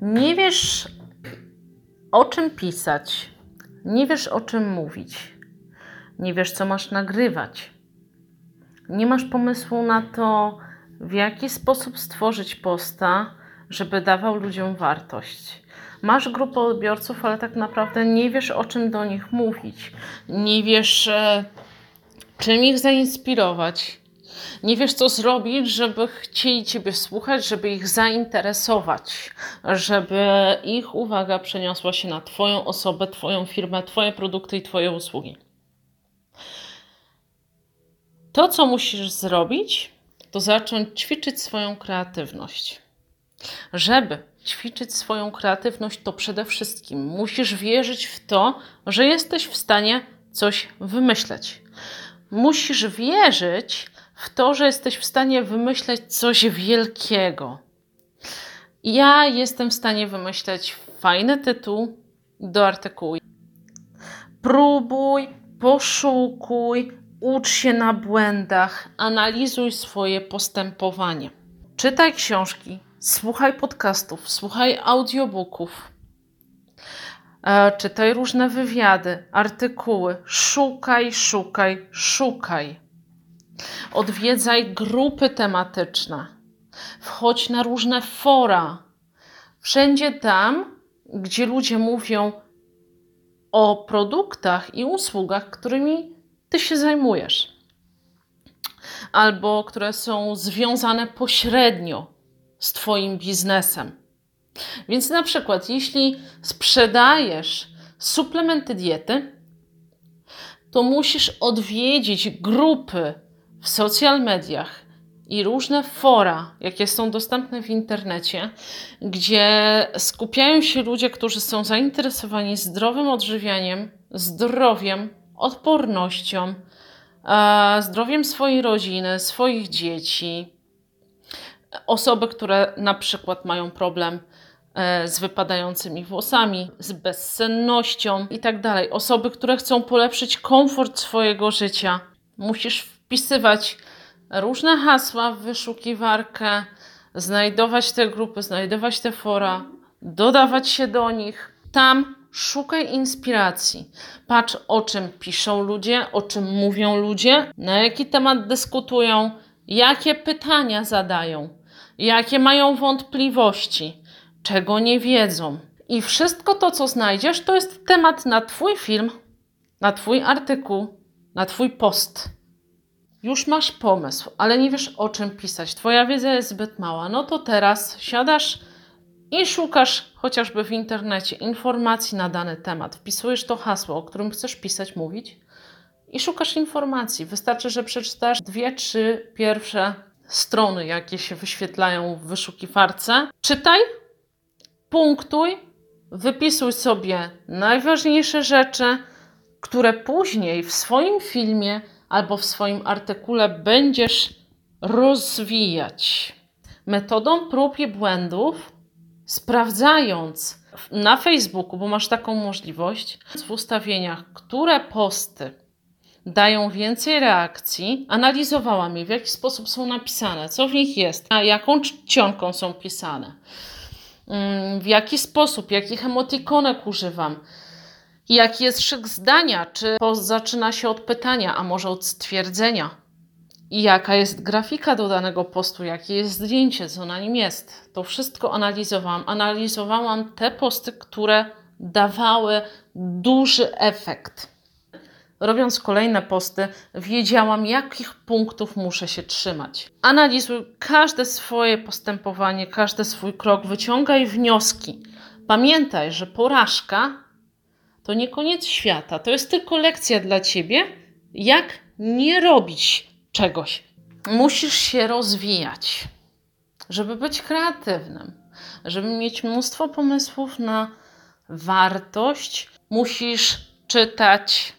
Nie wiesz, o czym pisać, nie wiesz, o czym mówić, nie wiesz, co masz nagrywać, nie masz pomysłu na to, w jaki sposób stworzyć posta, żeby dawał ludziom wartość. Masz grupę odbiorców, ale tak naprawdę nie wiesz, o czym do nich mówić. Nie wiesz, e, czym ich zainspirować. Nie wiesz, co zrobić, żeby chcieli Ciebie słuchać, żeby ich zainteresować, żeby ich uwaga przeniosła się na Twoją osobę, Twoją firmę, Twoje produkty i Twoje usługi. To, co musisz zrobić, to zacząć ćwiczyć swoją kreatywność. Żeby ćwiczyć swoją kreatywność, to przede wszystkim musisz wierzyć w to, że jesteś w stanie coś wymyśleć. Musisz wierzyć w to, że jesteś w stanie wymyśleć coś wielkiego. Ja jestem w stanie wymyśleć fajny tytuł do artykułu. Próbuj, poszukuj, ucz się na błędach, analizuj swoje postępowanie. Czytaj książki, słuchaj podcastów, słuchaj audiobooków, e, czytaj różne wywiady, artykuły, szukaj, szukaj, szukaj. Odwiedzaj grupy tematyczne, wchodź na różne fora. Wszędzie tam, gdzie ludzie mówią o produktach i usługach, którymi ty się zajmujesz, albo które są związane pośrednio z Twoim biznesem. Więc na przykład, jeśli sprzedajesz suplementy diety, to musisz odwiedzić grupy w social mediach i różne fora, jakie są dostępne w internecie, gdzie skupiają się ludzie, którzy są zainteresowani zdrowym odżywianiem, zdrowiem, odpornością, zdrowiem swojej rodziny, swoich dzieci. Osoby, które na przykład mają problem e, z wypadającymi włosami, z bezsennością i tak. Osoby, które chcą polepszyć komfort swojego życia. Musisz wpisywać różne hasła w wyszukiwarkę, znajdować te grupy, znajdować te fora, dodawać się do nich. Tam Szukaj inspiracji. Patrz, o czym piszą ludzie, o czym mówią ludzie, na jaki temat dyskutują, jakie pytania zadają, jakie mają wątpliwości, czego nie wiedzą. I wszystko to, co znajdziesz, to jest temat na Twój film, na Twój artykuł, na Twój post. Już masz pomysł, ale nie wiesz o czym pisać. Twoja wiedza jest zbyt mała. No to teraz siadasz i szukasz chociażby w internecie informacji na dany temat. Wpisujesz to hasło, o którym chcesz pisać, mówić i szukasz informacji. Wystarczy, że przeczytasz dwie, trzy pierwsze strony, jakie się wyświetlają w wyszukiwarce. Czytaj, punktuj, wypisuj sobie najważniejsze rzeczy, które później w swoim filmie albo w swoim artykule będziesz rozwijać. Metodą prób i błędów sprawdzając na Facebooku, bo masz taką możliwość, w ustawieniach, które posty dają więcej reakcji, analizowałam je, w jaki sposób są napisane, co w nich jest, a jaką czcionką są pisane, mm, w jaki sposób, jakich emotikonek używam, jaki jest szyk zdania, czy post zaczyna się od pytania, a może od stwierdzenia jaka jest grafika do danego postu, jakie jest zdjęcie, co na nim jest. To wszystko analizowałam. Analizowałam te posty, które dawały duży efekt. Robiąc kolejne posty, wiedziałam, jakich punktów muszę się trzymać. Analizuj każde swoje postępowanie, każdy swój krok, wyciągaj wnioski. Pamiętaj, że porażka to nie koniec świata, to jest tylko lekcja dla ciebie, jak nie robić czegoś. Musisz się rozwijać, żeby być kreatywnym, żeby mieć mnóstwo pomysłów na wartość. Musisz czytać,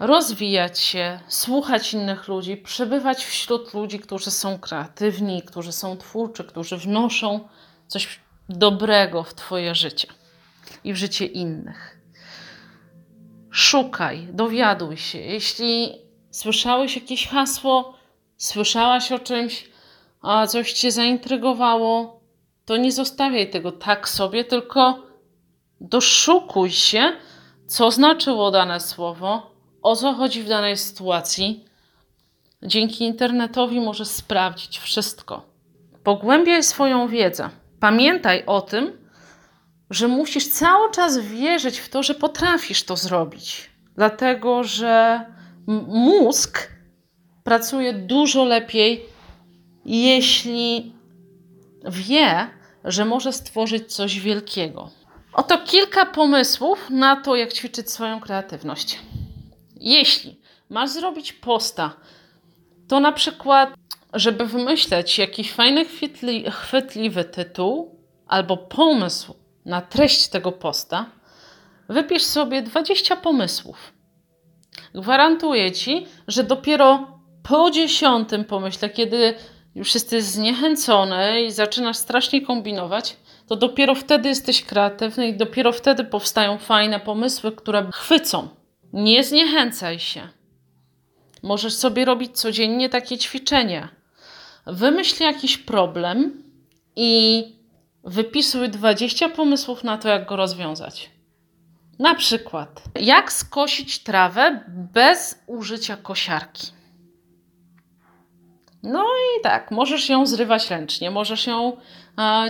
rozwijać się, słuchać innych ludzi, przebywać wśród ludzi, którzy są kreatywni, którzy są twórczy, którzy wnoszą coś dobrego w Twoje życie i w życie innych. Szukaj, dowiaduj się. Jeśli Słyszałeś jakieś hasło? Słyszałaś o czymś? A coś cię zaintrygowało? to nie zostawiaj tego tak sobie, tylko doszukuj się, co znaczyło dane słowo, o co chodzi w danej sytuacji. Dzięki internetowi możesz sprawdzić wszystko. Pogłębiaj swoją wiedzę. Pamiętaj o tym, że musisz cały czas wierzyć w to, że potrafisz to zrobić. Dlatego, że mózg pracuje dużo lepiej, jeśli wie, że może stworzyć coś wielkiego. Oto kilka pomysłów na to, jak ćwiczyć swoją kreatywność. Jeśli masz zrobić posta, to na przykład, żeby wymyśleć jakiś fajny, chwytli, chwytliwy tytuł albo pomysł na treść tego posta, wypisz sobie 20 pomysłów. Gwarantuję ci, że dopiero po dziesiątym pomyśle, kiedy już jesteś zniechęcony i zaczynasz strasznie kombinować, to dopiero wtedy jesteś kreatywny i dopiero wtedy powstają fajne pomysły, które chwycą. Nie zniechęcaj się. Możesz sobie robić codziennie takie ćwiczenia. Wymyśl jakiś problem i wypisuj 20 pomysłów na to, jak go rozwiązać. Na przykład, jak skosić trawę bez użycia kosiarki. No i tak, możesz ją zrywać ręcznie, możesz ją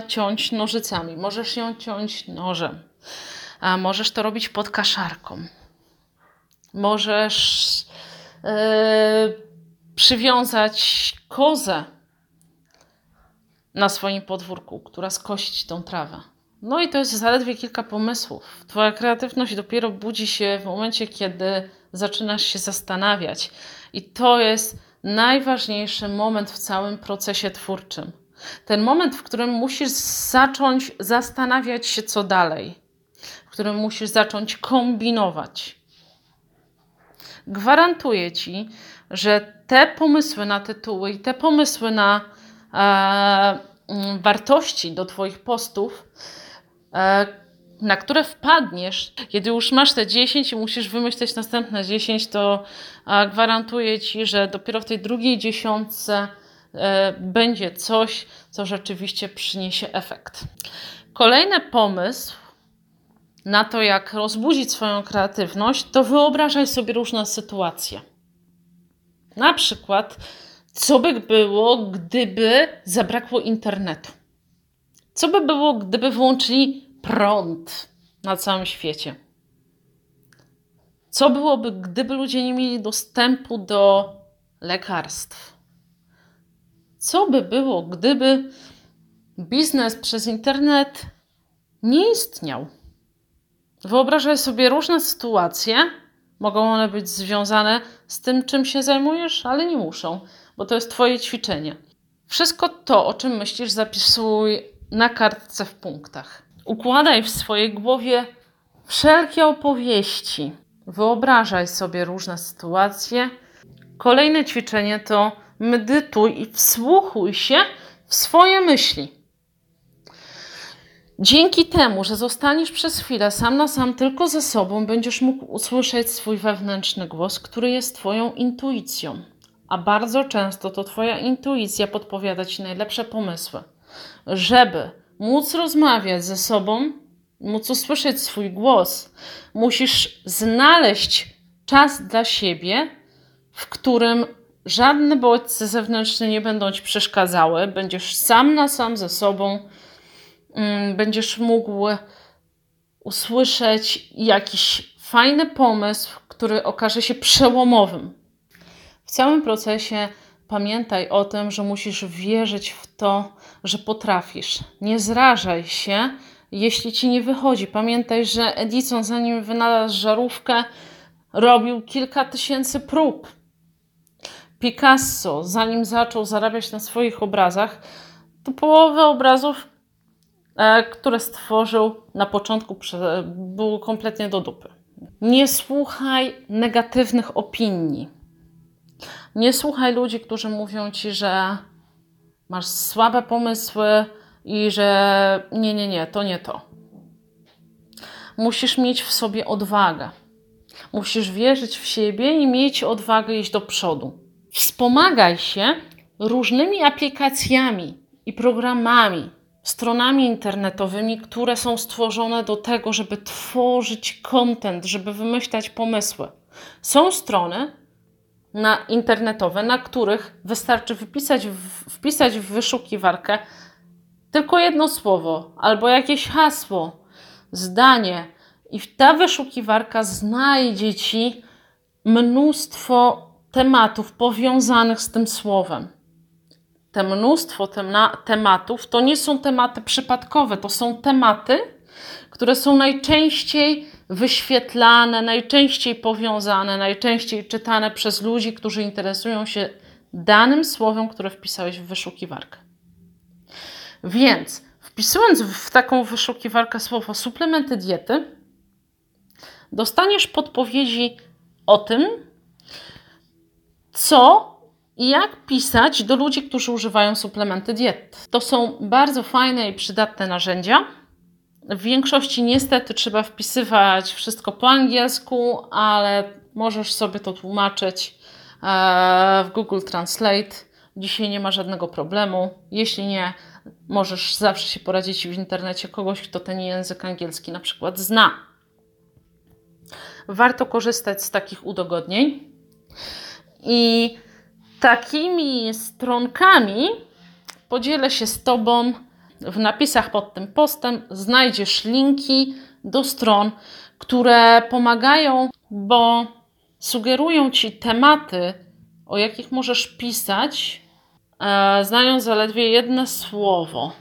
ciąć nożycami, możesz ją ciąć nożem, a możesz to robić pod kaszarką. Możesz e, przywiązać kozę na swoim podwórku, która skosić tą trawę. No i to jest zaledwie kilka pomysłów. Twoja kreatywność dopiero budzi się w momencie, kiedy zaczynasz się zastanawiać. I to jest najważniejszy moment w całym procesie twórczym. Ten moment, w którym musisz zacząć zastanawiać się, co dalej, w którym musisz zacząć kombinować. Gwarantuję ci, że te pomysły na tytuły i te pomysły na wartości do Twoich postów, e, na które wpadniesz, kiedy już masz te 10 i musisz wymyśleć następne 10, to e, gwarantuję Ci, że dopiero w tej drugiej dziesiątce e, będzie coś, co rzeczywiście przyniesie efekt. Kolejny pomysł na to, jak rozbudzić swoją kreatywność, to wyobrażaj sobie różne sytuacje. Na przykład, co by było, gdyby zabrakło internetu? Co by było, gdyby włączyli prąd na całym świecie? Co byłoby, gdyby ludzie nie mieli dostępu do lekarstw? Co by było, gdyby biznes przez internet nie istniał? Wyobrażaj sobie różne sytuacje. Mogą one być związane z tym, czym się zajmujesz, ale nie muszą, bo to jest Twoje ćwiczenie. Wszystko to, o czym myślisz, zapisuj na kartce w punktach. Układaj w swojej głowie wszelkie opowieści. Wyobrażaj sobie różne sytuacje. Kolejne ćwiczenie to medytuj i wsłuchuj się w swoje myśli. Dzięki temu, że zostaniesz przez chwilę sam na sam tylko ze sobą, będziesz mógł usłyszeć swój wewnętrzny głos, który jest Twoją intuicją. A bardzo często to Twoja intuicja podpowiada Ci najlepsze pomysły. Żeby móc rozmawiać ze sobą, móc usłyszeć swój głos, musisz znaleźć czas dla siebie, w którym żadne bodźce zewnętrzne nie będą Ci przeszkadzały. Będziesz sam na sam ze sobą Mm, będziesz mógł usłyszeć jakiś fajny pomysł, który okaże się przełomowym. W całym procesie pamiętaj o tym, że musisz wierzyć w to, że potrafisz. Nie zrażaj się, jeśli ci nie wychodzi. Pamiętaj, że Edison, zanim wynalazł żarówkę, robił kilka tysięcy prób. Picasso, zanim zaczął zarabiać na swoich obrazach, to połowę obrazów E, które stworzył na początku, było kompletnie do dupy. Nie słuchaj negatywnych opinii. Nie słuchaj ludzi, którzy mówią ci, że masz słabe pomysły i że nie, nie, nie, to nie to. Musisz mieć w sobie odwagę. Musisz wierzyć w siebie i mieć odwagę iść do przodu. Wspomagaj się różnymi aplikacjami i programami stronami internetowymi, które są stworzone do tego, żeby tworzyć content, żeby wymyślać pomysły. Są strony na internetowe, na których wystarczy wypisać, wpisać w wyszukiwarkę tylko jedno słowo albo jakieś hasło, zdanie, i ta wyszukiwarka znajdzie ci mnóstwo tematów powiązanych z tym słowem. Te mnóstwo tematów to nie są tematy przypadkowe, to są tematy, które są najczęściej wyświetlane, najczęściej powiązane, najczęściej czytane przez ludzi, którzy interesują się danym słowem, które wpisałeś w wyszukiwarkę. Więc wpisując w taką wyszukiwarkę słowo suplementy diety, dostaniesz podpowiedzi o tym, co i jak pisać do ludzi, którzy używają suplementy diet. To są bardzo fajne i przydatne narzędzia. W większości niestety trzeba wpisywać wszystko po angielsku, ale możesz sobie to tłumaczyć e, w Google Translate. Dzisiaj nie ma żadnego problemu. Jeśli nie, możesz zawsze się poradzić w internecie kogoś, kto ten język angielski na przykład zna. Warto korzystać z takich udogodnień. I takimi stronkami podzielę się z Tobą. W napisach pod tym postem znajdziesz linki do stron, które pomagają, bo sugerują Ci tematy, o jakich możesz pisać, e, znając zaledwie jedno słowo.